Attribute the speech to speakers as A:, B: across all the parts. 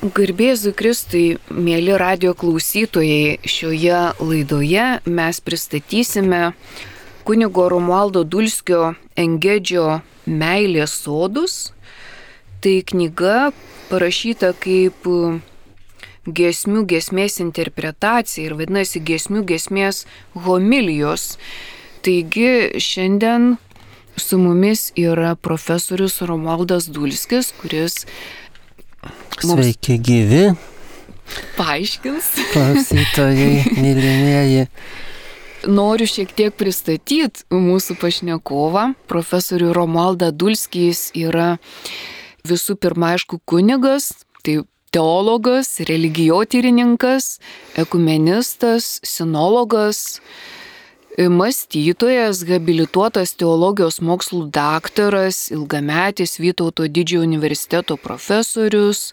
A: Garbėzu Kristui, mėly radio klausytojai, šioje laidoje mes pristatysime kunigo Romualdo Dulskio Engedžio Meilės sodus. Tai knyga parašyta kaip gesmių gesmės interpretacija ir vadinasi gesmių gesmės homilijos. Taigi šiandien su mumis yra profesorius Romualdas Dulskis, kuris
B: Sveiki gyvi.
A: Paaiškins.
B: Klausytojai, mylimieji.
A: Noriu šiek tiek pristatyti mūsų pašnekovą. Profesorių Romaldą Dulskijs yra visų pirma, aišku, kunigas, tai teologas, religijotyrininkas, ekumenistas, sinologas, Mąstytojas, habilituotas teologijos mokslų daktaras, ilgametis Vytauto didžiojo universiteto profesorius,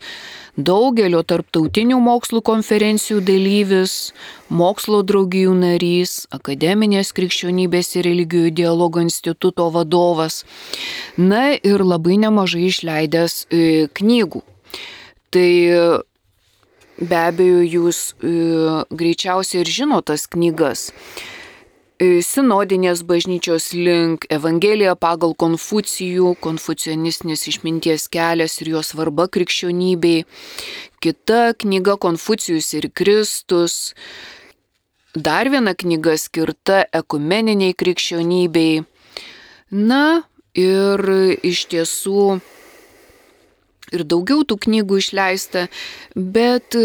A: daugelio tarptautinių mokslų konferencijų dalyvis, mokslo draugijų narys, akademinės krikščionybės ir religijų dialogo instituto vadovas. Na ir labai nemažai išleidęs e, knygų. Tai be abejo jūs e, greičiausiai ir žinotas knygas. E, sinodinės bažnyčios link, Evangelija pagal Konfucijų, konfucionistinis išminties kelias ir jo svarba krikščionybei, kita knyga Konfucijus ir Kristus, dar viena knyga skirta ekumeniniai krikščionybei. Na ir iš tiesų ir daugiau tų knygų išleista, bet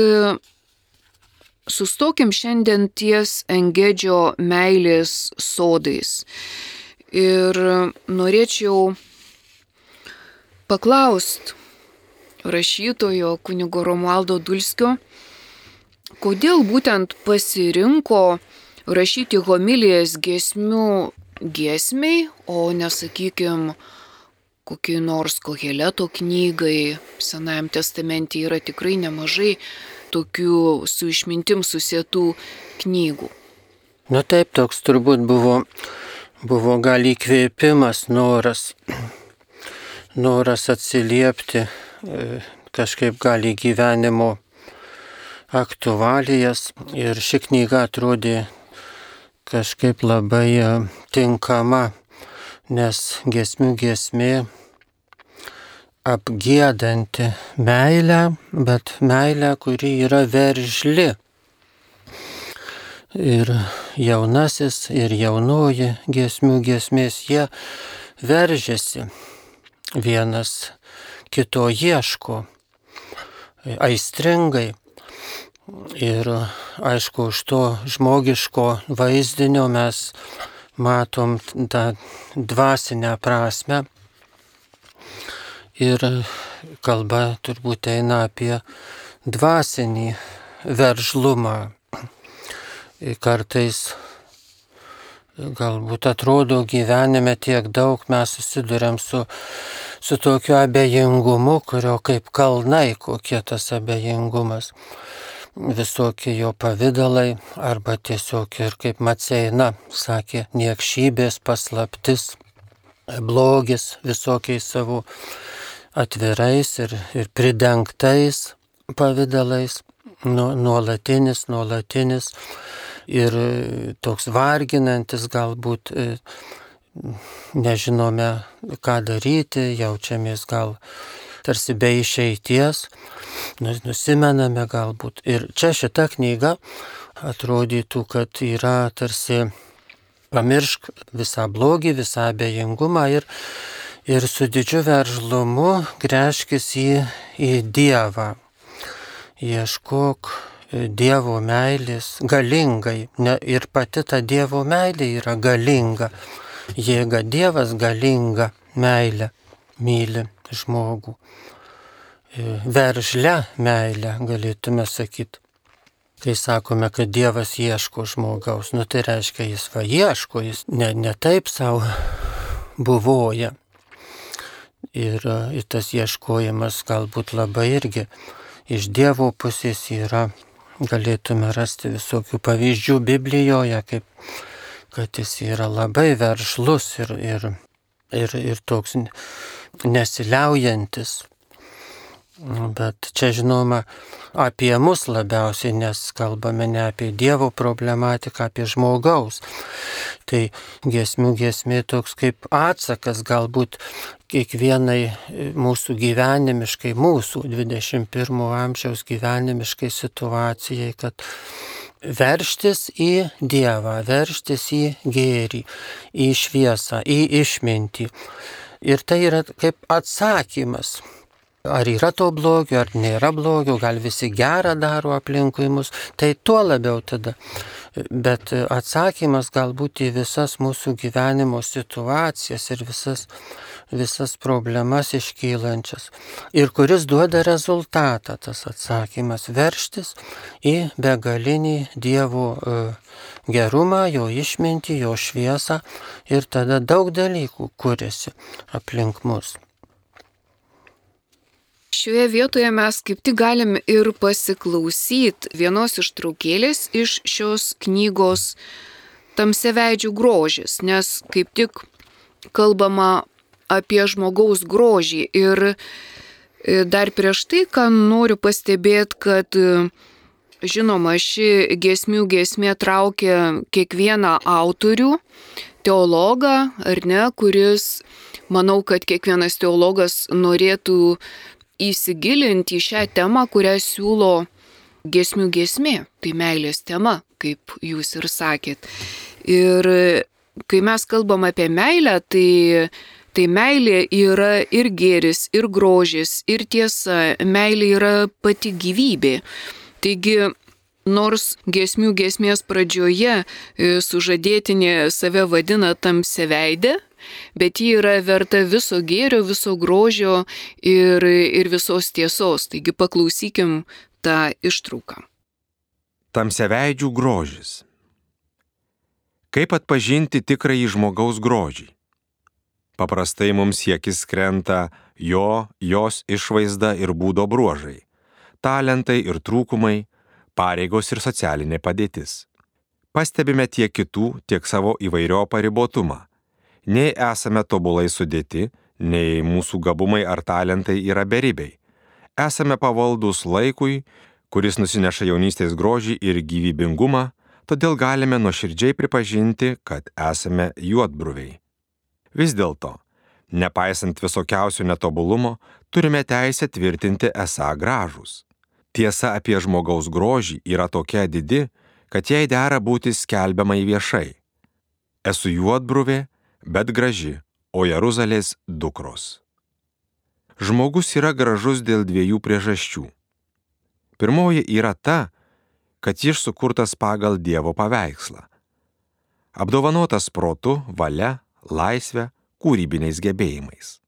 A: Sustokim šiandien ties Engedžio meilės sodais. Ir norėčiau paklausti rašytojo kunigo Romualdo Dulskio, kodėl būtent pasirinko rašyti homilijas giesmių giesmiai, o nesakykim, kokiai nors koheleto knygai, Senajam testamente yra tikrai nemažai tokių su išmintim susietų knygų.
B: Na taip, toks turbūt buvo, buvo gal įkvėpimas, noras, noras atsiliepti e, kažkaip gali gyvenimo aktualijas ir ši knyga atrodė kažkaip labai e, tinkama, nes gesmių gesmė apgėdanti meilę, bet meilę, kuri yra veržli. Ir jaunasis, ir jaunoji giesmių giesmės, jie veržiasi, vienas kito ieško aistringai. Ir aišku, už to žmogiško vaizdinio mes matom tą dvasinę prasme Ir kalba turbūt eina apie dvasinį veržlumą. Kartais galbūt atrodo gyvenime tiek daug mes susidurėm su, su tokiu abejingumu, kurio kaip kalnai, kokie tas abejingumas. Visokie jo pavydalai arba tiesiog ir kaip Maceina sakė, niekšybės paslaptis, blogis visokiais savo atvirais ir, ir pridengtais pavydalais, nu, nuolatinis, nuolatinis ir toks varginantis galbūt e, nežinome, ką daryti, jaučiamės gal tarsi be išeities, nusimename galbūt. Ir čia šita knyga atrodytų, kad yra tarsi pamiršk visą blogį, visą abejingumą ir ir su didžiu veržlumu greškis į, į Dievą. Ieškok Dievo meilės galingai. Ne, ir pati ta Dievo meilė yra galinga. Jėga Dievas galinga meilė myli žmogų. E, veržlę meilę galėtume sakyti. Kai sakome, kad Dievas ieško žmogaus, nu tai reiškia, jis va ieško, jis ne, ne taip savo buvoja. Ir, ir e, tas ieškojimas galbūt labai irgi iš Dievo pusės yra, galėtume rasti visokių pavyzdžių Biblijoje, kaip, kad jis yra labai veržlus ir, ir, ir, ir toks nesiliaujantis. Bet čia žinoma apie mus labiausiai, nes kalbame ne apie Dievo problematiką, apie žmogaus. Tai giesmių giesmė toks kaip atsakas galbūt kiekvienai mūsų gyvenimiškai, mūsų 21 amžiaus gyvenimiškai situacijai, kad verštis į Dievą, verštis į gėrį, į šviesą, į išmintį. Ir tai yra kaip atsakymas Ar yra to blogio, ar nėra blogio, gal visi gerą daro aplinkui mus, tai tuo labiau tada. Bet atsakymas galbūt į visas mūsų gyvenimo situacijas ir visas, visas problemas iškylančias. Ir kuris duoda rezultatą, tas atsakymas - verštis į begalinį Dievo e, gerumą, jo išmintį, jo šviesą ir tada daug dalykų kuriasi aplink mus.
A: Šioje vietoje mes kaip tik galim ir pasiklausyti vienos ištraukėlės iš šios knygos Tamseveidžių grožis, nes kaip tik kalbama apie žmogaus grožį. Ir e, dar prieš tai, ką noriu pastebėti, kad e, žinoma, ši giesmių giesmė traukia kiekvieną autorių, teologą, ar ne, kuris, manau, kad kiekvienas teologas norėtų įsigilinti į šią temą, kurią siūlo gesmių gesmė, tai meilės tema, kaip jūs ir sakėt. Ir kai mes kalbam apie meilę, tai, tai meilė yra ir gėris, ir grožis, ir tiesa, meilė yra pati gyvybė. Taigi, nors gesmių gesmės pradžioje e, sužadėtinė save vadina tamse veidę, bet ji yra verta viso gėrio, viso grožio ir, ir visos tiesos. Taigi paklausykim tą ištrauką.
C: Tamseveidžių grožis. Kaip atpažinti tikrąjį žmogaus grožį? Paprastai mums siekis krenta jo, jos išvaizda ir būdo bruožai, talentai ir trūkumai, pareigos ir socialinė padėtis. Pastebime tiek kitų, tiek savo įvairio paribotumą nei esame tobulai sudėti, nei mūsų gabumai ar talentai yra beribiai. Esame pavaldus laikui, kuris nusineša jaunystės grožį ir gyvybingumą, todėl galime nuoširdžiai pripažinti, kad esame juodbruviai. Vis dėlto, nepaisant visokiausių netobulumo, turime teisę tvirtinti esą gražus. Tiesa apie žmogaus grožį yra tokia didi, kad jai dera būti skelbiamai viešai. Esu juodbruvė, bet graži, o Jeruzalės dukros. Žmogus yra gražus dėl dviejų priežasčių. Pirmoji yra ta, kad jis sukurtas pagal Dievo paveikslą. Apdovanotas protu, valia, laisvė, kūrybiniais gebėjimais.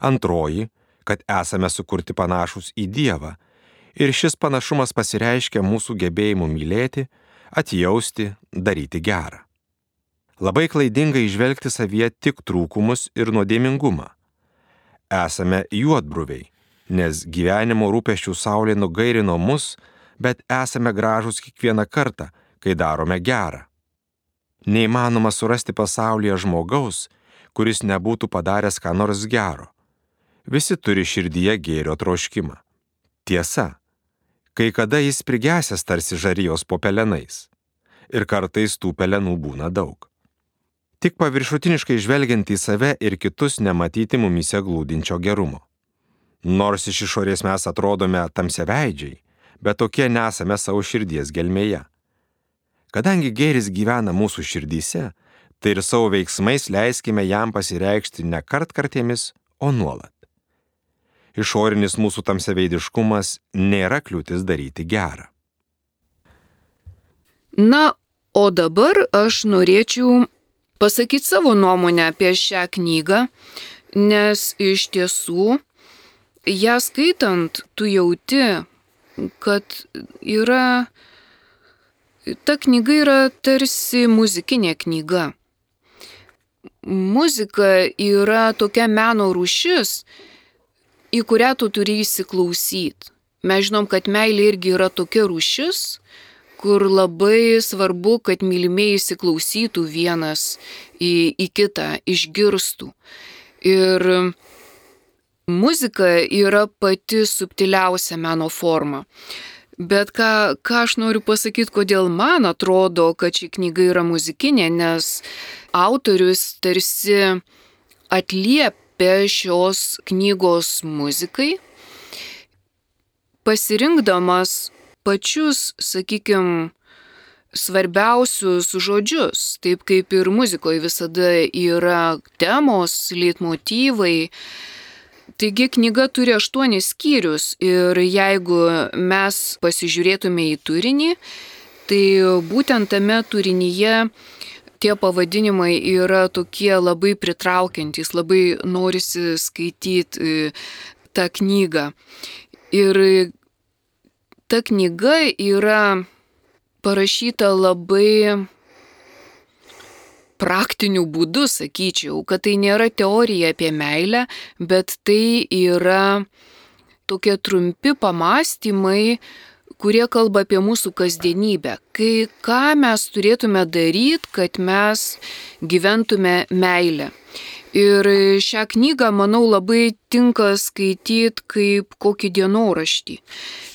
C: Antroji, kad esame sukurti panašus į Dievą ir šis panašumas pasireiškia mūsų gebėjimu mylėti, atjausti, daryti gerą. Labai klaidinga išvelgti savyje tik trūkumus ir nuodėmingumą. Esame juodbruviai, nes gyvenimo rūpeščių saulė nugairino mus, bet esame gražus kiekvieną kartą, kai darome gerą. Neįmanoma surasti pasaulyje žmogaus, kuris nebūtų padaręs ką nors gero. Visi turi širdyje gėrio troškimą. Tiesa, kai kada jis prigesęs tarsi žarijos po pelenais. Ir kartais tų pelenų būna daug tik paviršutiniškai žvelgiant į save ir kitus nematyti mumise glūdinčio gerumo. Nors iš išorės mes atrodome tamseveidžiai, bet tokie nesame savo širdies gelmėje. Kadangi gėris gyvena mūsų širdyse, tai ir savo veiksmais leiskime jam pasireikšti ne kartkartėmis, o nuolat. Išorinis mūsų tamseveidiškumas nėra kliūtis daryti gerą.
A: Na, o dabar aš norėčiau pasakyti savo nuomonę apie šią knygą, nes iš tiesų ją skaitant tu jauti, kad yra, ta knyga yra tarsi muzikinė knyga. Muzika yra tokia meno rūšis, į kurią tu turi įsiklausyti. Mes žinom, kad meilė irgi yra tokia rūšis, kur labai svarbu, kad mylimieji įsiklausytų vienas į, į kitą, išgirstų. Ir muzika yra pati subtiliausia meno forma. Bet ką, ką aš noriu pasakyti, kodėl man atrodo, kad ši knyga yra muzikinė, nes autorius tarsi atliepia šios knygos muzikai, pasirinkdamas pačius, sakykime, svarbiausius žodžius, taip kaip ir muzikoje visada yra temos, leitmotyvai. Taigi knyga turi aštuonis skyrius ir jeigu mes pasižiūrėtume į turinį, tai būtent tame turinyje tie pavadinimai yra tokie labai pritraukiantys, labai norisi skaityti e, tą knygą. Ir ta knyga yra parašyta labai praktiniu būdu, sakyčiau, kad tai nėra teorija apie meilę, bet tai yra tokie trumpi pamastymai, kurie kalba apie mūsų kasdienybę. Kai ką mes turėtume daryti, kad mes gyventume meilę. Ir šią knygą, manau, labai tinka skaityti kaip kokį dienoraštį.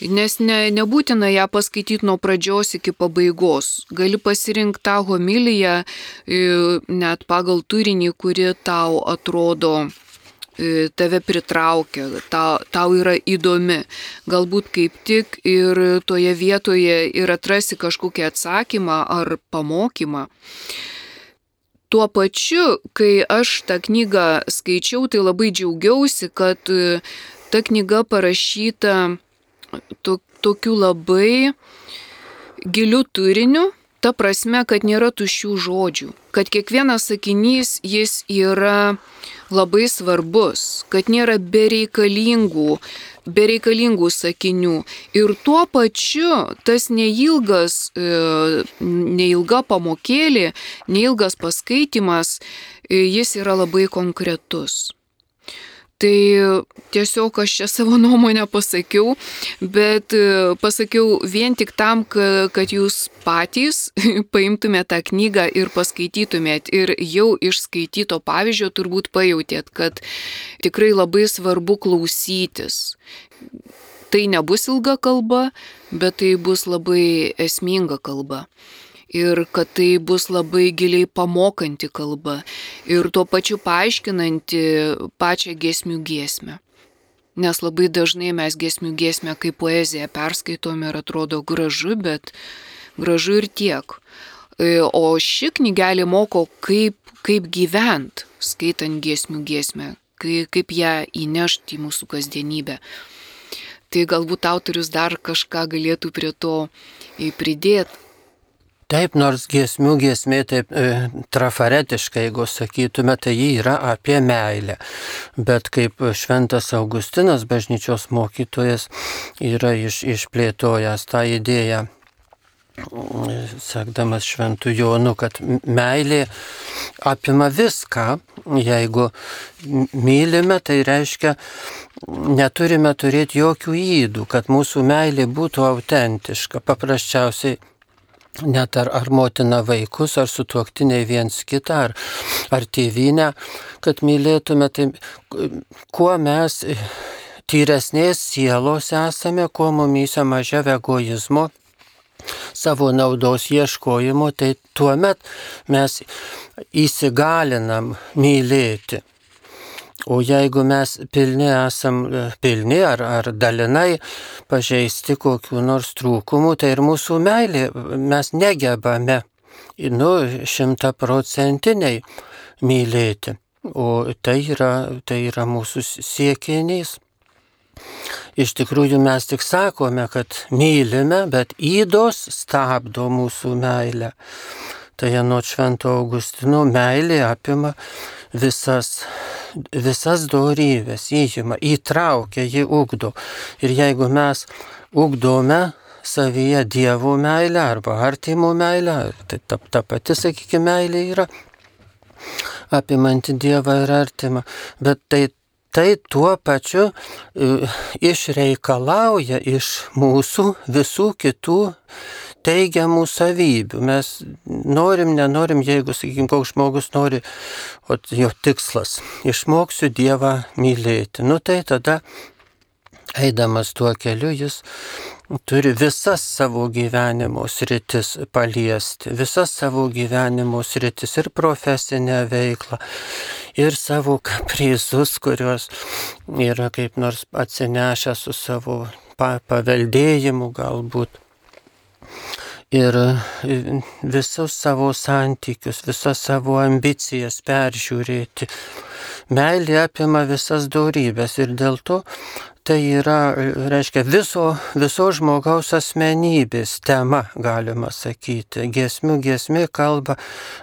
A: Nes ne, nebūtina ją paskaityti nuo pradžios iki pabaigos. Gali pasirinkti tą homiliją e, net pagal turinį, kuri tau atrodo e, tave pritraukia, ta, tau yra įdomi. Galbūt kaip tik ir toje vietoje ir atrasi kažkokį atsakymą ar pamokymą. Tuo pačiu, kai aš tą knygą skaičiau, tai labai džiaugiausi, kad e, ta knyga parašyta to, tokiu labai giliu turiniu, ta prasme, kad nėra tuščių žodžių, kad kiekvienas sakinys jis yra labai svarbus, kad nėra bereikalingų bereikalingų sakinių. Ir tuo pačiu tas neilgas, e, neilga pamokėlė, neilgas paskaitimas, e, jis yra labai konkretus. Tai tiesiog aš čia savo nuomonę pasakiau, bet e, pasakiau vien tik tam, kad jūs patys paimtumėte tą knygą ir paskaitytumėt. Ir jau iš skaityto pavyzdžio turbūt pajutėt, kad tikrai labai svarbu klausytis. Tai nebus ilga kalba, bet tai bus labai esminga kalba ir kad tai bus labai giliai pamokanti kalba ir tuo pačiu paaiškinanti pačią giesmių giesmę. Nes labai dažnai mes giesmių giesmę kaip poeziją perskaitome ir atrodo gražu, bet gražu ir tiek. E, o ši knygelė moko, kaip, kaip gyvent, skaitant giesmių giesmę, kaip ją įnešti į mūsų kasdienybę. Tai galbūt autorius dar kažką galėtų prie to pridėti.
B: Taip, nors giesmių giesmė taip e, trafaretiškai, jeigu sakytume, tai ji yra apie meilę. Bet kaip šventas Augustinas, bažnyčios mokytojas, yra iš, išplėtojęs tą idėją, sekdamas šventų Jonu, kad meilė apima viską. Jeigu mylime, tai reiškia, neturime turėti jokių įdų, kad mūsų meilė būtų autentiška. Paprasčiausiai net ar, ar motina vaikus, ar sutuoktiniai viens kitą, ar, ar tėvynę, kad mylėtume, tai kuo mes tyresnės sielos esame, kuo mumyse mažiau egoizmo, savo naudos ieškojimo, tai tuomet mes įsigalinam mylėti. O jeigu mes pilni esam, e, pilni ar, ar dalinai pažeisti kokiu nors trūkumu, tai ir mūsų meilė mes negebame, nu, šimtaprocentiniai mylėti. O tai yra, tai yra mūsų siekinys. Iš tikrųjų mes tik sakome, kad mylime, bet įdos stabdo mūsų meilę. Tai nuo Švento Augustino meilė apima visas, visas dorybės, įžima, įtraukia, jį ugdo. Ir jeigu mes ugdome savyje Dievo meilę arba artimo meilę, tai ta, ta pati, sakykime, meilė yra apimanti Dievą ir artimą, bet tai tai tuo pačiu e, išreikalauja iš mūsų visų kitų teigiamų savybių. Mes norim, nenorim, jeigu, sakykime, koks žmogus nori, o jo tikslas - išmoksiu Dievą mylėti. Nu tai tada, eidamas tuo keliu, jis turi visas savo gyvenimo sritis paliesti, visas savo gyvenimo sritis ir profesinę veiklą, ir savo kaprizus, kuriuos yra kaip nors atsinešę su savo paveldėjimu galbūt. Ir visus savo santykius, visas savo ambicijas peržiūrėti. Meilė apima visas daugybės ir dėl to tai yra, reiškia, viso, viso žmogaus asmenybės tema, galima sakyti. Giesmių giesmė kalba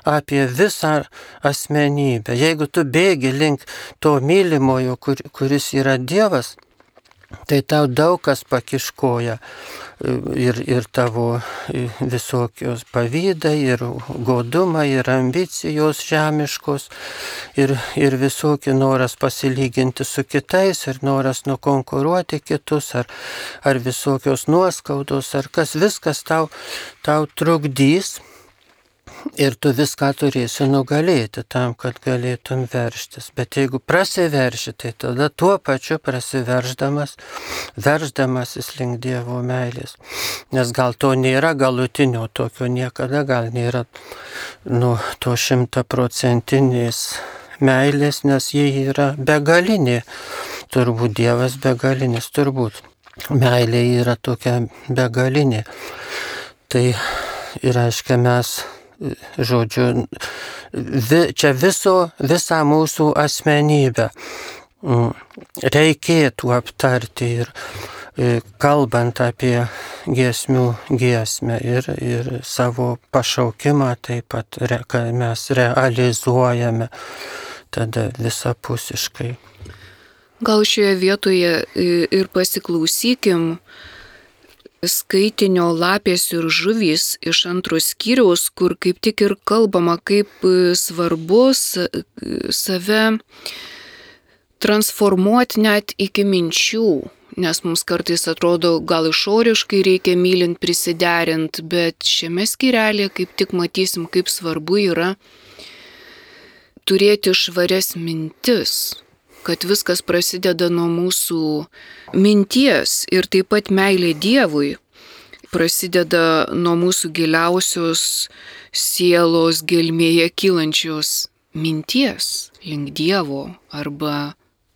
B: apie visą asmenybę. Jeigu tu bėgi link to mylimojo, kur, kuris yra Dievas, tai tau daug kas pakiškoja ir, ir tavo visokios pavydai, ir godumai, ir ambicijos žemiškos, ir, ir visokie noras pasilyginti su kitais, ir noras nukonkuruoti kitus, ar, ar visokios nuoskaudos, ar kas viskas tau, tau trukdys ir tu viską turėsi nugalėti tam, kad galėtum verštis. Bet jeigu prasiverši, tai tada tuo pačiu prasiverždamas, verždamasis link Dievo meilės. Nes gal to nėra galutinio tokio niekada, gal nėra nu, to šimtaprocentinės meilės, nes jie yra begalinė. Turbūt Dievas begalinis, turbūt. Meilė yra tokia begalinė. Tai ir aiškia mes žodžiu, vi, čia viso, visą mūsų asmenybę mm, reikėtų aptarti ir e, kalbant apie giesmių giesmę ir, ir savo pašaukimą taip pat, kad mes realizuojame tada visapusiškai.
A: Gal šioje vietoje ir pasiklausykim, skaitinio lapės ir žuvys iš antros skyriaus, kur kaip tik ir kalbama, kaip e, svarbu save transformuoti net iki minčių, nes mums kartais atrodo, gal išoriškai reikia mylint prisiderint, bet šiame skirelėje kaip tik matysim, kaip svarbu yra turėti švarias mintis, kad viskas prasideda nuo mūsų minties ir taip pat meilė Dievui prasideda nuo mūsų giliausios sielos gelmėje kylančios minties link Dievo arba,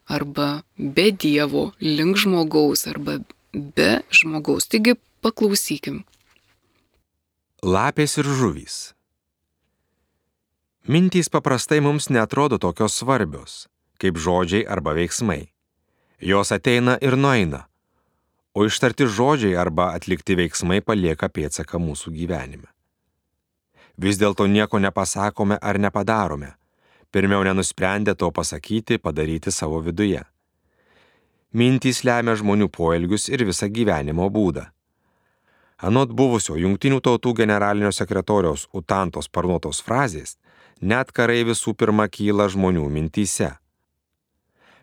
A: arba be Dievo, link žmogaus arba be žmogaus. Taigi paklausykim.
C: Lapės ir žuvys. Mintys paprastai mums netrodo tokios svarbios, kaip žodžiai arba veiksmai. Jos ateina ir nueina, o ištarti žodžiai arba atlikti veiksmai palieka pėtsaką mūsų gyvenime. Vis dėlto nieko nepasakome ar nepadarome, pirmiau nenusprendę to pasakyti, padaryti savo viduje. Mintys lemia žmonių poelgius ir visą gyvenimo būdą. Anot buvusio Junktinių tautų generalinio sekretoriaus Utantos parnuotos frazės, net karai visų pirma kyla žmonių mintyse.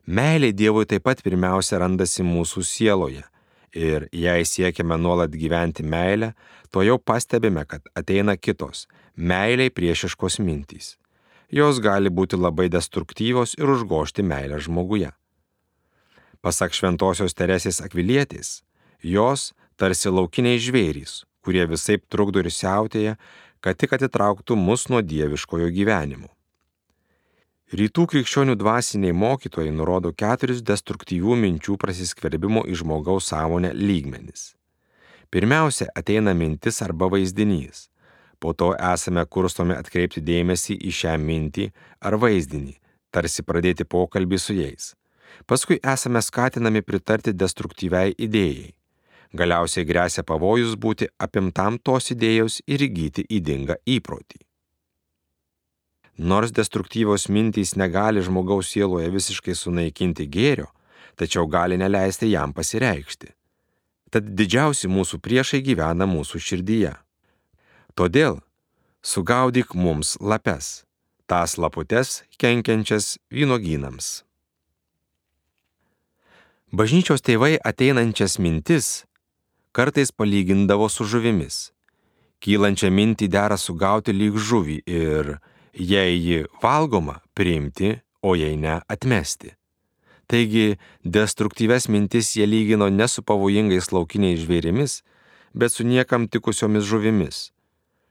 C: Meilė Dievui taip pat pirmiausia randasi mūsų sieloje ir jei siekiame nuolat gyventi meilę, to jau pastebime, kad ateina kitos, meiliai priešiškos mintys. Jos gali būti labai destruktyvios ir užgošti meilę žmoguje. Pasak šventosios Teresės Akvilietės, jos tarsi laukiniai žvėrys, kurie visai trukdo ir siautėja, kad tik atitrauktų mus nuo dieviškojo gyvenimo. Rytų krikščionių dvasiniai mokytojai nurodo keturis destruktyvių minčių prasiskverbimo į žmogaus sąmonę lygmenis. Pirmiausia ateina mintis arba vaizdinys. Po to esame kurstomi atkreipti dėmesį į šią mintį ar vaizdinį, tarsi pradėti pokalbį su jais. Paskui esame skatinami pritarti destruktyviai idėjai. Galiausiai grėsia pavojus būti apimtam tos idėjos ir įgyti įdingą įprotį. Nors destruktyvios mintys negali žmogaus sieloje visiškai sunaikinti gėrio, tačiau gali neleisti jam pasireikšti. Tad didžiausi mūsų priešai gyvena mūsų širdyje. Todėl sugaudyk mums lapes, tas laputes kenkiančias vynogynams. Bažnyčios tėvai ateinančias mintis kartais palygindavo su žuvimis. kylančią mintį dera sugauti lyg žuvį ir, jei ji valgoma, priimti, o jei ne, atmesti. Taigi, destruktyves mintis jie lygino ne su pavojingais laukiniais žvėrimis, bet su niekam tikusiomis žuvimis.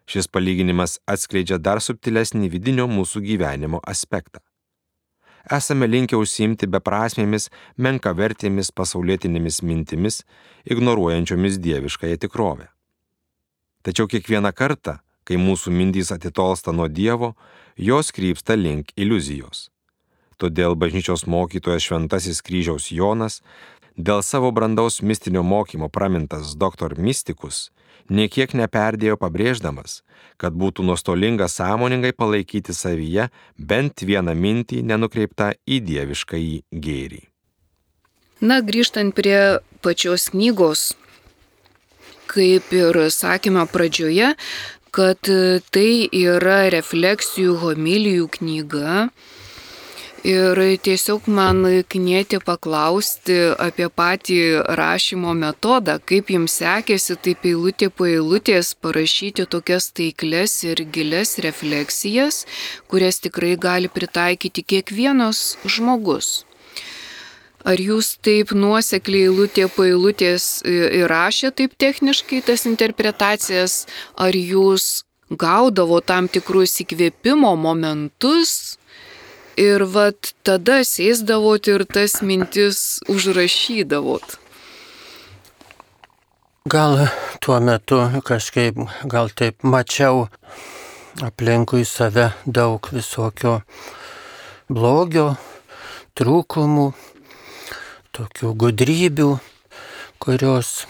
C: Šis palyginimas atskleidžia dar subtilesnį vidinio mūsų gyvenimo aspektą. Esame linkę užsiimti beprasmėmis, menkavertėmis pasaulietinėmis mintimis, ignoruojančiomis dieviškąją tikrovę. Tačiau kiekvieną kartą, kai mūsų mintys atitolsta nuo Dievo, jos krypsta link iliuzijos. Todėl bažnyčios mokytojas Šventasis kryžiaus Jonas, dėl savo brandaus mistinio mokymo pramintas doktor mystikus, niekiek neperdėjo pabrėždamas, kad būtų nuostolinga sąmoningai palaikyti savyje bent vieną mintį nenukreiptą į dieviškąjį gėrį.
A: Na, grįžtant prie pačios knygos, kaip ir sakėme pradžioje, kad tai yra refleksijų homilijų knyga. Ir tiesiog man knieti paklausti apie patį rašymo metodą, kaip jums sekėsi taip eilutė po eilutės parašyti tokias taiklės ir gilias refleksijas, kurias tikrai gali pritaikyti kiekvienas žmogus. Ar jūs taip nuosekliai eilutė po eilutės įrašė taip techniškai tas interpretacijas, ar jūs gaudavo tam tikrus įkvėpimo momentus? Ir vat tada sėsdavot ir tas mintis užrašydavot?
B: Gal tuo metu kažkaip, gal taip mačiau aplinkui save daug visokio blogio, trūkumų, tokių gudrybių, kurios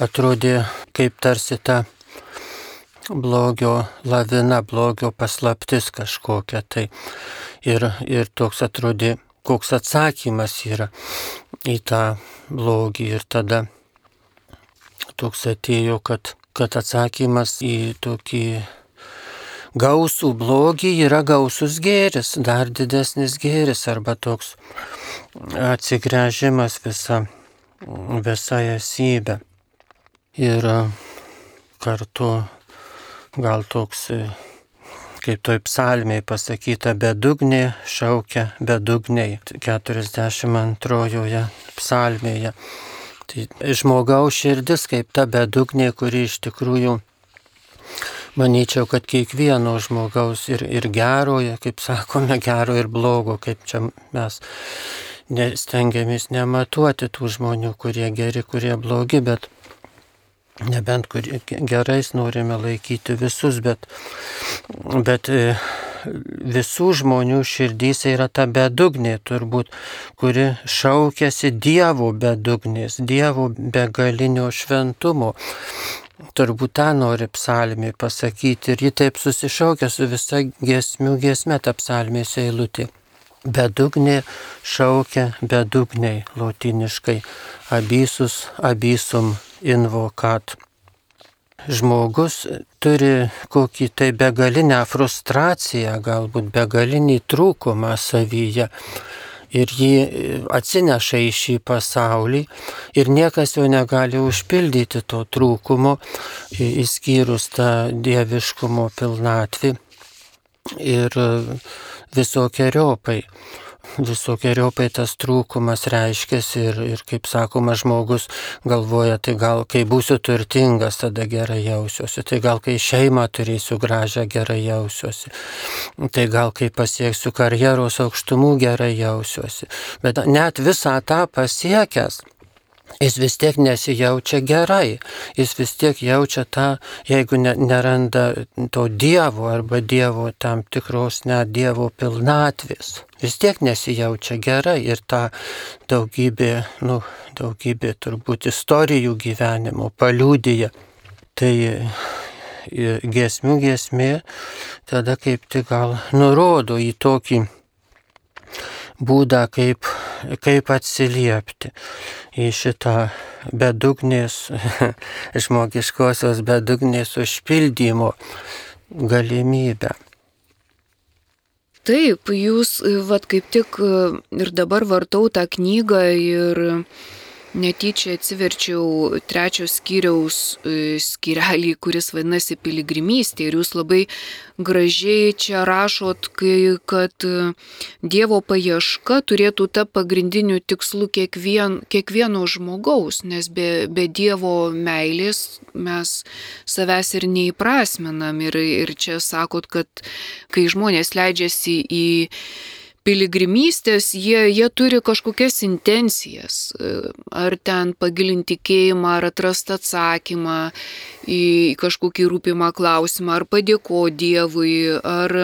B: atrodė kaip tarsi ta blogio lavina, blogio paslaptis kažkokia. Tai ir, ir toks atrodė, koks atsakymas yra į tą blogį. Ir tada toks atėjo, kad, kad atsakymas į tokį gausų blogį yra gausus gėris, dar didesnis gėris arba toks atsigręžimas visa, visa esybė. Ir kartu gal toks, kaip toj psalmiai pasakyta, bedugnė šaukia bedugniai 42 psalmėje. Tai žmogaus širdis kaip ta bedugnė, kuri iš tikrųjų Manyčiau, kad kiekvieno žmogaus ir, ir geroje, kaip sakome, gero ir blogo, kaip čia mes stengiamės nematuoti tų žmonių, kurie geri, kurie blogi, bet nebent kur gerais norime laikyti visus, bet, bet e, visų žmonių širdyse yra ta bedugnė turbūt, kuri šaukėsi Dievo bedugnės, Dievo begalinio šventumo turbūt tą nori psalmė pasakyti ir ji taip susišaukia su visa giesmių giesme ta psalmės eilutė. Bedugnė šaukia bedugniai lotiniškai, abysus abysum invokat. Žmogus turi kokį tai begalinę frustraciją, galbūt begalinį trūkumą savyje ir jį atsineša į šį pasaulį ir niekas jo negali užpildyti to trūkumo, įskyrus tą dieviškumo pilnatvį ir visokiojopai visokiojopai tas trūkumas reiškiasi ir, ir, kaip sakoma, žmogus galvoja, tai gal kai būsiu turtingas, tada gerai jausiuosi, tai gal kai šeimą turėsiu gražią, gerai jausiuosi, tai gal kai pasieksiu karjeros aukštumų, gerai jausiuosi. Bet net visą tą pasiekęs, jis vis tiek nesijaučia gerai, jis vis tiek jaučia tą, jeigu ne, neranda to Dievo arba Dievo tam tikros net Dievo pilnatvės, vis tiek nesijaučia gerai ir tą daugybė, nu, daugybė turbūt istorijų gyvenimo paliūdėja. Tai giesmių giesmė tada kaip tik gal nurodo į tokį būdą, kaip, kaip atsiliepti į šitą bedugnės, žmogiškosios bedugnės užpildymo galimybę.
A: Taip, jūs, vad kaip tik ir dabar vartau tą knygą ir netyčia atsiverčiau trečios skyriaus e, skyrelį, kuris vadinasi piligrimystė. Ir jūs labai gražiai čia rašot, kai, kad e, Dievo paieška turėtų ta pagrindiniu tikslu kiekvien, kiekvieno žmogaus, nes be, be Dievo meilės mes savęs ir neįprasminam. Ir, ir čia sakot, kad kai žmonės leidžiasi į piligrimystės, jie, jie turi kažkokias intencijas, ar ten pagilinti tikėjimą, ar atrasti atsakymą į kažkokį rūpimą klausimą, ar padėkoti Dievui, ar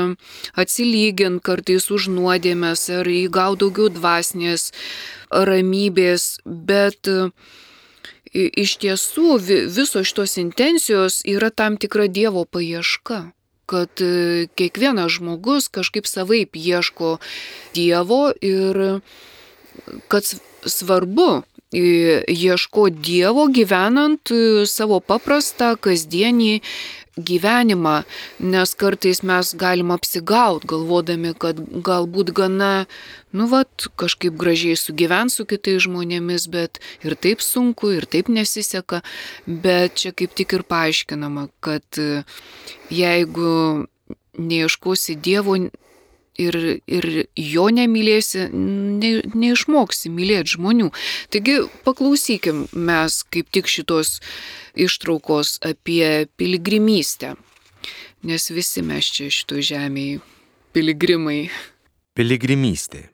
A: atsilygint kartais už nuodėmės, ar įgauti daugiau dvasinės ramybės, bet iš tiesų visos šitos intencijos yra tam tikra Dievo paieška kad e, kiekvienas žmogus kažkaip savaip ieško Dievo ir kad svarbu ieško Dievo gyvenant e, savo paprastą kasdienį gyvenimą, nes kartais mes galim apsigaut, galvodami, kad galbūt gana, nu, vat, kažkaip gražiai sugyvent su kitais žmonėmis, bet ir taip sunku, ir taip nesiseka, bet čia kaip tik ir paaiškinama, kad jeigu neieškosi Dievo ir, ir jo nemylėsi, ne, neišmoksi mylėti žmonių. Taigi paklausykim mes kaip tik šitos ištraukos apie piligrimystę, nes visi mes čia šito žemėje piligrimai.
C: Piligrimystė.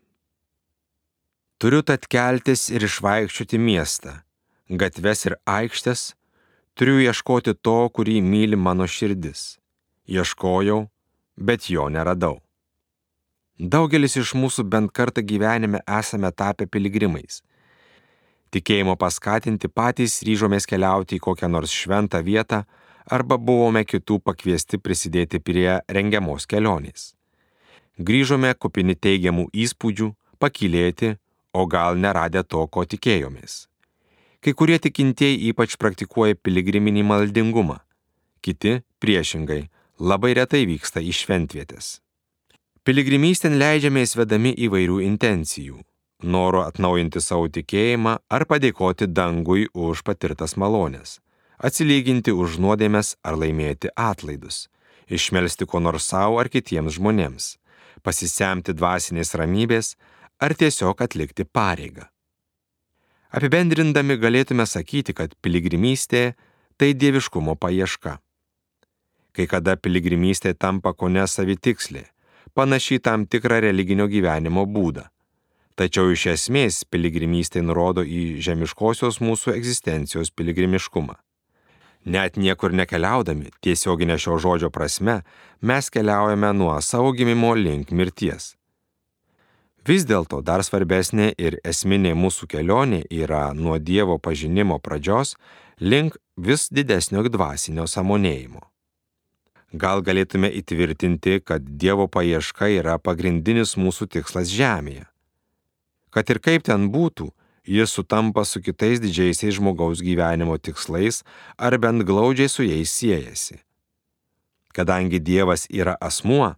C: Turiu tad keltis ir išvaikščioti miestą, gatves ir aikštės, turiu ieškoti to, kurį myli mano širdis. Ieškojau, bet jo neradau. Daugelis iš mūsų bent kartą gyvenime esame tapę piligrimais. Tikėjimo paskatinti patys ryžomės keliauti į kokią nors šventą vietą arba buvome kitų pakviesti prisidėti prie rengiamos kelionės. Grįžome kupini teigiamų įspūdžių, pakilėti, o gal neradę to, ko tikėjomės. Kai kurie tikintieji ypač praktikuoja piligriminį maldingumą, kiti, priešingai, labai retai vyksta į šventvietės. Piligrimystėn leidžiamės vedami įvairių intencijų - noro atnaujinti savo tikėjimą ar padėkoti dangui už patirtas malonės, atsilyginti už nuodėmės ar laimėti atlaidus, išmelsti ko nors savo ar kitiems žmonėms, pasisemti dvasinės ramybės ar tiesiog atlikti pareigą. Apibendrindami galėtume sakyti, kad piligrimystė tai dieviškumo paieška. Kai kada piligrimystė tampa ko nesavitikslė panaši į tam tikrą religinio gyvenimo būdą. Tačiau iš esmės piligrimystė nurodo į žemiškosios mūsų egzistencijos piligrimiškumą. Net niekur nekeliaudami, tiesioginė šio žodžio prasme, mes keliaujame nuo savo gimimo link mirties. Vis dėlto dar svarbesnė ir esminė mūsų kelionė yra nuo Dievo pažinimo pradžios link vis didesnio dvasinio samonėjimo. Gal galėtume įtvirtinti, kad Dievo paieška yra pagrindinis mūsų tikslas žemėje. Kad ir kaip ten būtų, jis sutampa su kitais didžiaisiais žmogaus gyvenimo tikslais ar bent glaudžiai su jais siejasi. Kadangi Dievas yra asmuo,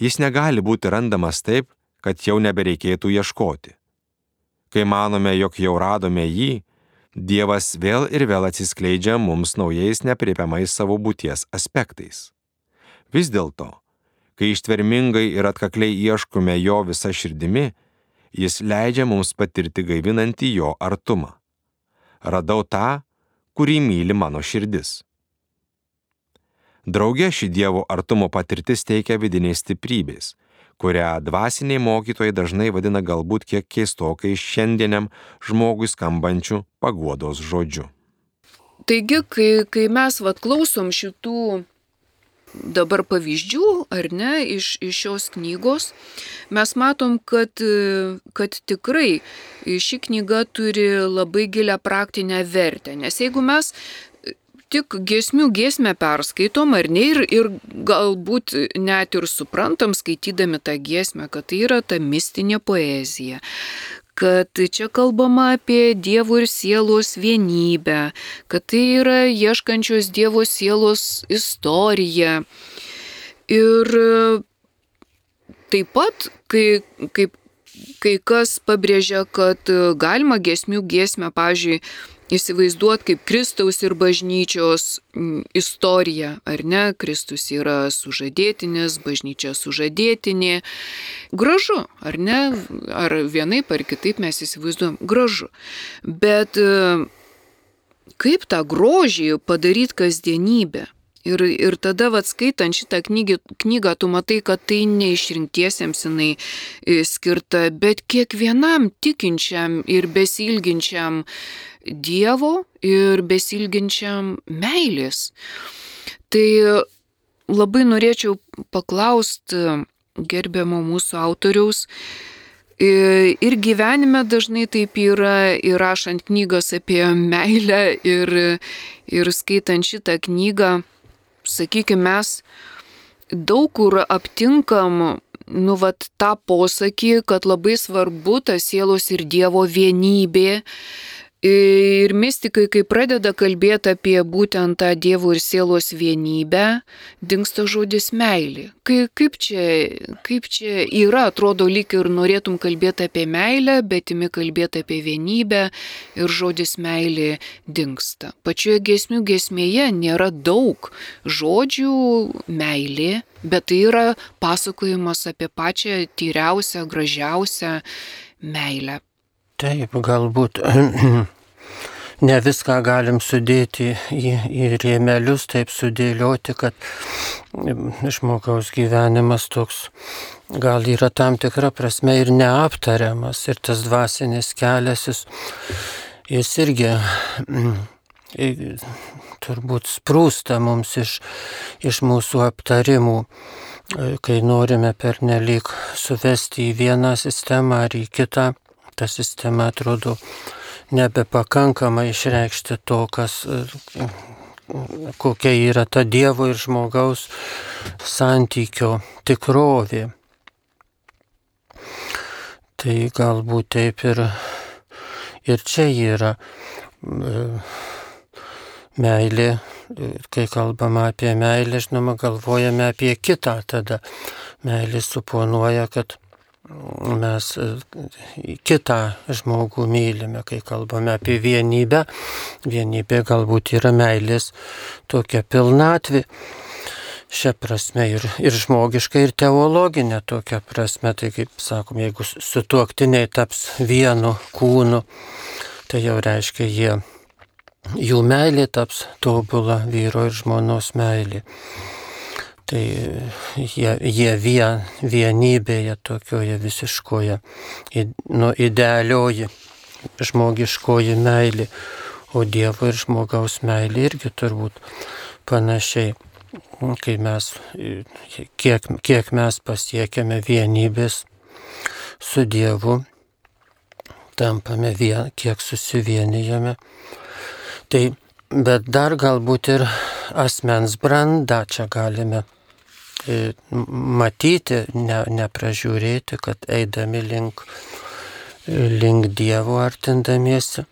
C: jis negali būti randamas taip, kad jau nebereikėtų ieškoti. Kai manome, jog jau radome jį, Dievas vėl ir vėl atsiskleidžia mums naujais nepriepiamais savo būties aspektais. Vis dėlto, kai ištvermingai ir atkakliai ieškome jo visą širdimi, jis leidžia mums patirti gaivinantį jo artumą. Radau tą, kurį myli mano širdis. Drauge ši Dievo artumo patirtis teikia vidinės stiprybės, kurią dvasiniai mokytojai dažnai vadina galbūt kiek keistokai šiandieniam žmogui skambančių paguodos žodžiu.
A: Taigi, kai, kai mes vat klausom šitų dabar pavyzdžių, ar ne, iš, iš šios knygos, mes matom, kad, kad tikrai ši knyga turi labai gilę praktinę vertę. Nes jeigu mes tik giesmių giesmę perskaitom, ar ne, ir, ir galbūt net ir suprantam, skaitydami tą giesmę, kad tai yra ta mistinė poezija kad čia kalbama apie Dievo ir sielos vienybę, kad tai yra ieškančios Dievo sielos istorija. Ir taip pat, kai, kaip kai kas pabrėžia, kad galima gesmių giesmę, pavyzdžiui, įsivaizduot kaip Kristaus ir bažnyčios istoriją, ar ne? Kristus yra sužadėtinis, bažnyčia sužadėtinė. Gražu, ar ne? Ar vienaip ar kitaip mes įsivaizduojam, gražu. Bet kaip tą grožį padaryti kasdienybę? Ir, ir tada, vad skaitant šitą knygį, knygą, tu matai, kad tai neišrinktiesiems jinai e, skirta, bet kiekvienam tikinčiam ir besilginčiam Dievo ir besilginčiam meilės. Tai labai norėčiau paklausti gerbiamo mūsų autoriaus, Ir gyvenime dažnai taip yra, ir rašant knygas apie meilę, ir, ir skaitant šitą knygą, sakykime, mes daug kur aptinkam, nu, vat tą posakį, kad labai svarbu ta sielos ir Dievo vienybė, Ir mystikai, kai pradeda kalbėti apie būtent tą Dievo ir sielos vienybę, dinksta žodis meilė. Kai, kaip, čia, kaip čia yra, atrodo lyg ir norėtum kalbėti apie meilę, bet imi kalbėti apie vienybę ir žodis meilė dinksta. Pačioje gesmių gesmėje nėra daug žodžių meilė, bet tai yra pasakojimas apie pačią tyriausią, gražiausią meilę.
B: Taip, galbūt ne viską galim sudėti į, į rėmelius, taip sudėlioti, kad žmogaus gyvenimas toks gal yra tam tikra prasme ir neaptariamas. Ir tas dvasinis kelias, jis, jis irgi mm, turbūt sprūsta mums iš, iš mūsų aptarimų kai norime pernelyg suvesti į vieną sistemą ar į kitą, ta sistema atrodo nebepakankama išreikšti to, kas, kokia yra ta Dievo ir žmogaus santykio tikrovė. Tai galbūt taip ir, ir čia yra meilė, kai kalbama apie meilę, žinoma, galvojame apie kitą, tada meilė suponuoja, kad mes e, kitą žmogų mylime, kai kalbame apie vienybę. Vienybė galbūt yra meilės tokia pilnatvė. Šią prasme ir, ir žmogiška, ir teologinė tokia prasme. Tai kaip sakom, jeigu sutuoktiniai taps vienu kūnu, tai jau reiškia jie, jų meilė taps tobula vyro ir žmonos meilė. Tai jie, jie vien, vienybėje tokioje visiškoje, nu, idealioji žmogiškoji meilė, o Dievo ir žmogaus meilė irgi turbūt panašiai, kai mes, kiek, kiek mes pasiekėme vienybės su Dievu, tampame vien, kiek susivienijame. Tai bet dar galbūt ir asmens brandą čia galime matyti, ne, nepražiūrėti, kad eidami link, link Dievo artindamiesi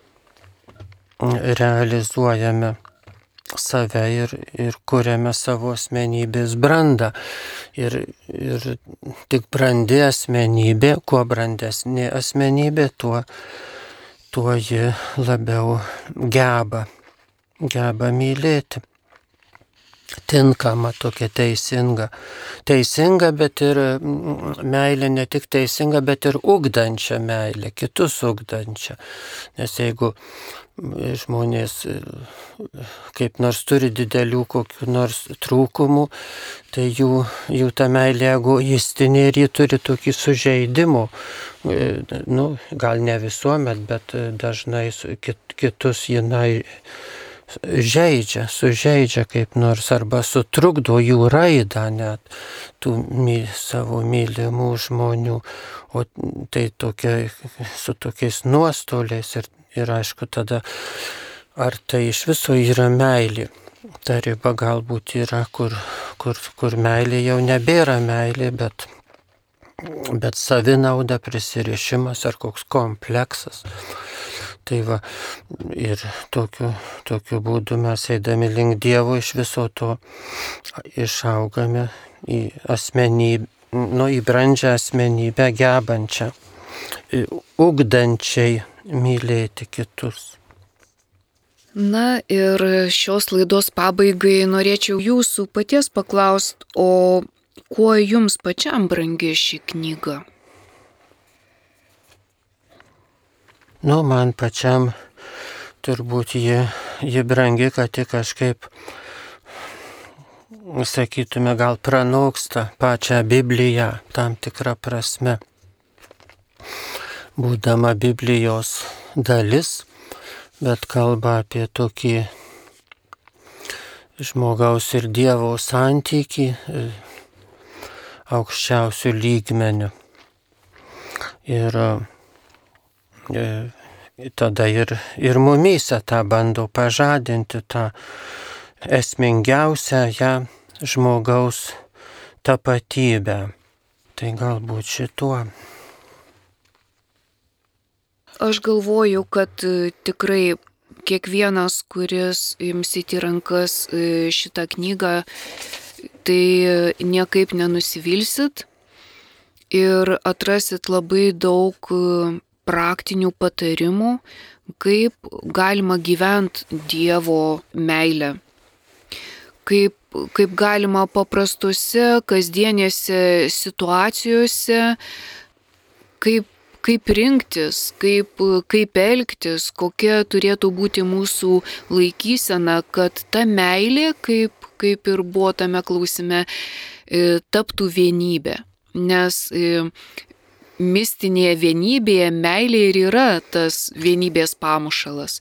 B: realizuojame save ir, ir kuriame savo asmenybės brandą. Ir, ir tik brandi asmenybė, kuo brandesnė asmenybė, tuo, tuo ji labiau geba, geba mylėti tinkama, tokia teisinga. Teisinga, bet ir meilė ne tik teisinga, bet ir ugdančia meilė, kitus ugdančia. Nes jeigu žmonės e, kaip nors turi didelių kokių nors trūkumų, tai jų, jų ta meilė egoistinė ir jie turi tokį sužeidimų. E, nu, gal ne visuomet, bet dažnai kitus jinai žaidžia, sužeidžia kaip nors arba sutrukdo jų raidą net tų my, savo mylimų žmonių, o tai tokia, su tokiais nuostoliais ir, ir aišku tada, ar tai iš viso yra meilė. Ta riba galbūt yra, kur, kur, kur meilė jau nebėra meilė, bet, bet savinauda, prisirišimas ar koks kompleksas. Tai va, ir tokiu, tokiu būdu mes eidami link Dievo iš viso to išaugame į asmenybę, nu, į brandžią asmenybę gebančią ugdančiai mylėti kitus.
A: Na ir šios laidos pabaigai norėčiau jūsų paties paklausti, o kuo jums pačiam brangi ši knyga?
B: Nu, man pačiam turbūt ji, ji brangi, kad tik kažkaip, sakytume, gal pranoksta pačią Bibliją tam tikrą prasme. Būdama Biblijos dalis, bet kalba apie tokį žmogaus ir Dievo santyki e, aukščiausių lygmenių. Ir e, tada ir, ir mumyse tą bando pažadinti, tą esmingiausią ją žmogaus tapatybę. Tai galbūt šituo.
A: Aš galvoju, kad e, tikrai kiekvienas, kuris imsit į rankas e, šitą knygą, tai niekaip nenusivilsit ir atrasit labai daug e, praktinių patarimų, kaip galima gyventi Dievo meilę. Kaip, kaip galima paprastose, kasdienėse situacijose, kaip kaip rinktis, kaip, kaip elgtis, kokia turėtų būti mūsų laikysena, kad ta meilė, kaip, kaip ir buvo tame klausime, e, taptų vienybė. Nes e, mistinėje vienybėje meilė ir yra tas vienybės pamušalas.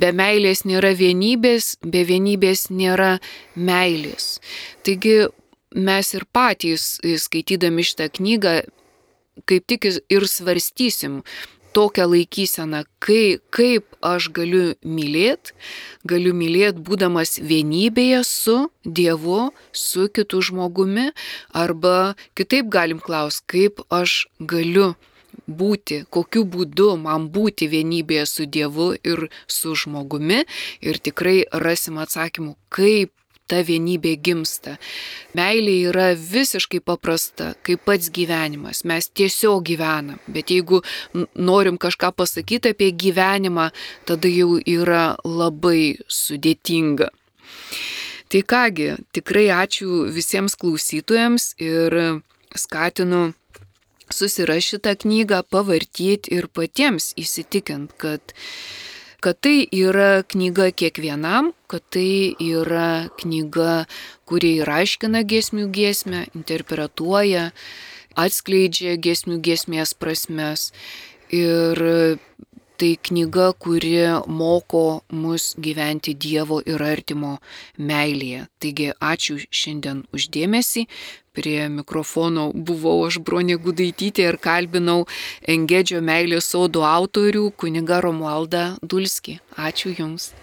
A: Be meilės nėra vienybės, be vienybės nėra meilės. Taigi mes ir patys, skaitydami šitą knygą, kaip tik ir svarstysim tokią laikyseną, kai, kaip aš galiu mylėti, galiu mylėti būdamas vienybėje su Dievu, su kitu žmogumi, arba kitaip galim klausti, kaip aš galiu būti, kokiu būdu man būti vienybėje su Dievu ir su žmogumi. Ir tikrai rasim atsakymų, kaip ta vienybė gimsta. Meilė yra visiškai paprasta, kaip pats gyvenimas. Mes tiesiog gyvenam. Bet jeigu norim kažką pasakyti apie gyvenimą, tada jau yra labai sudėtinga. Tai kągi, tikrai ačiū visiems klausytojams ir skatinu susirašyti tą knygą, pavartyti ir patiems įsitikint, kad kad tai yra knyga kiekvienam, kad tai yra knyga, kuri ir aiškina giesmių giesmę, interpretuoja, atskleidžia giesmių giesmės prasmes. Ir tai knyga, kuri moko mus gyventi Dievo ir artimo meilėje. Taigi ačiū šiandien uždėmesi. Prie mikrofono buvau aš Bronė Gudaitytė ir kalbinau Engedžio meilės sodo autorių kuniga Romualdą Dulski. Ačiū Jums.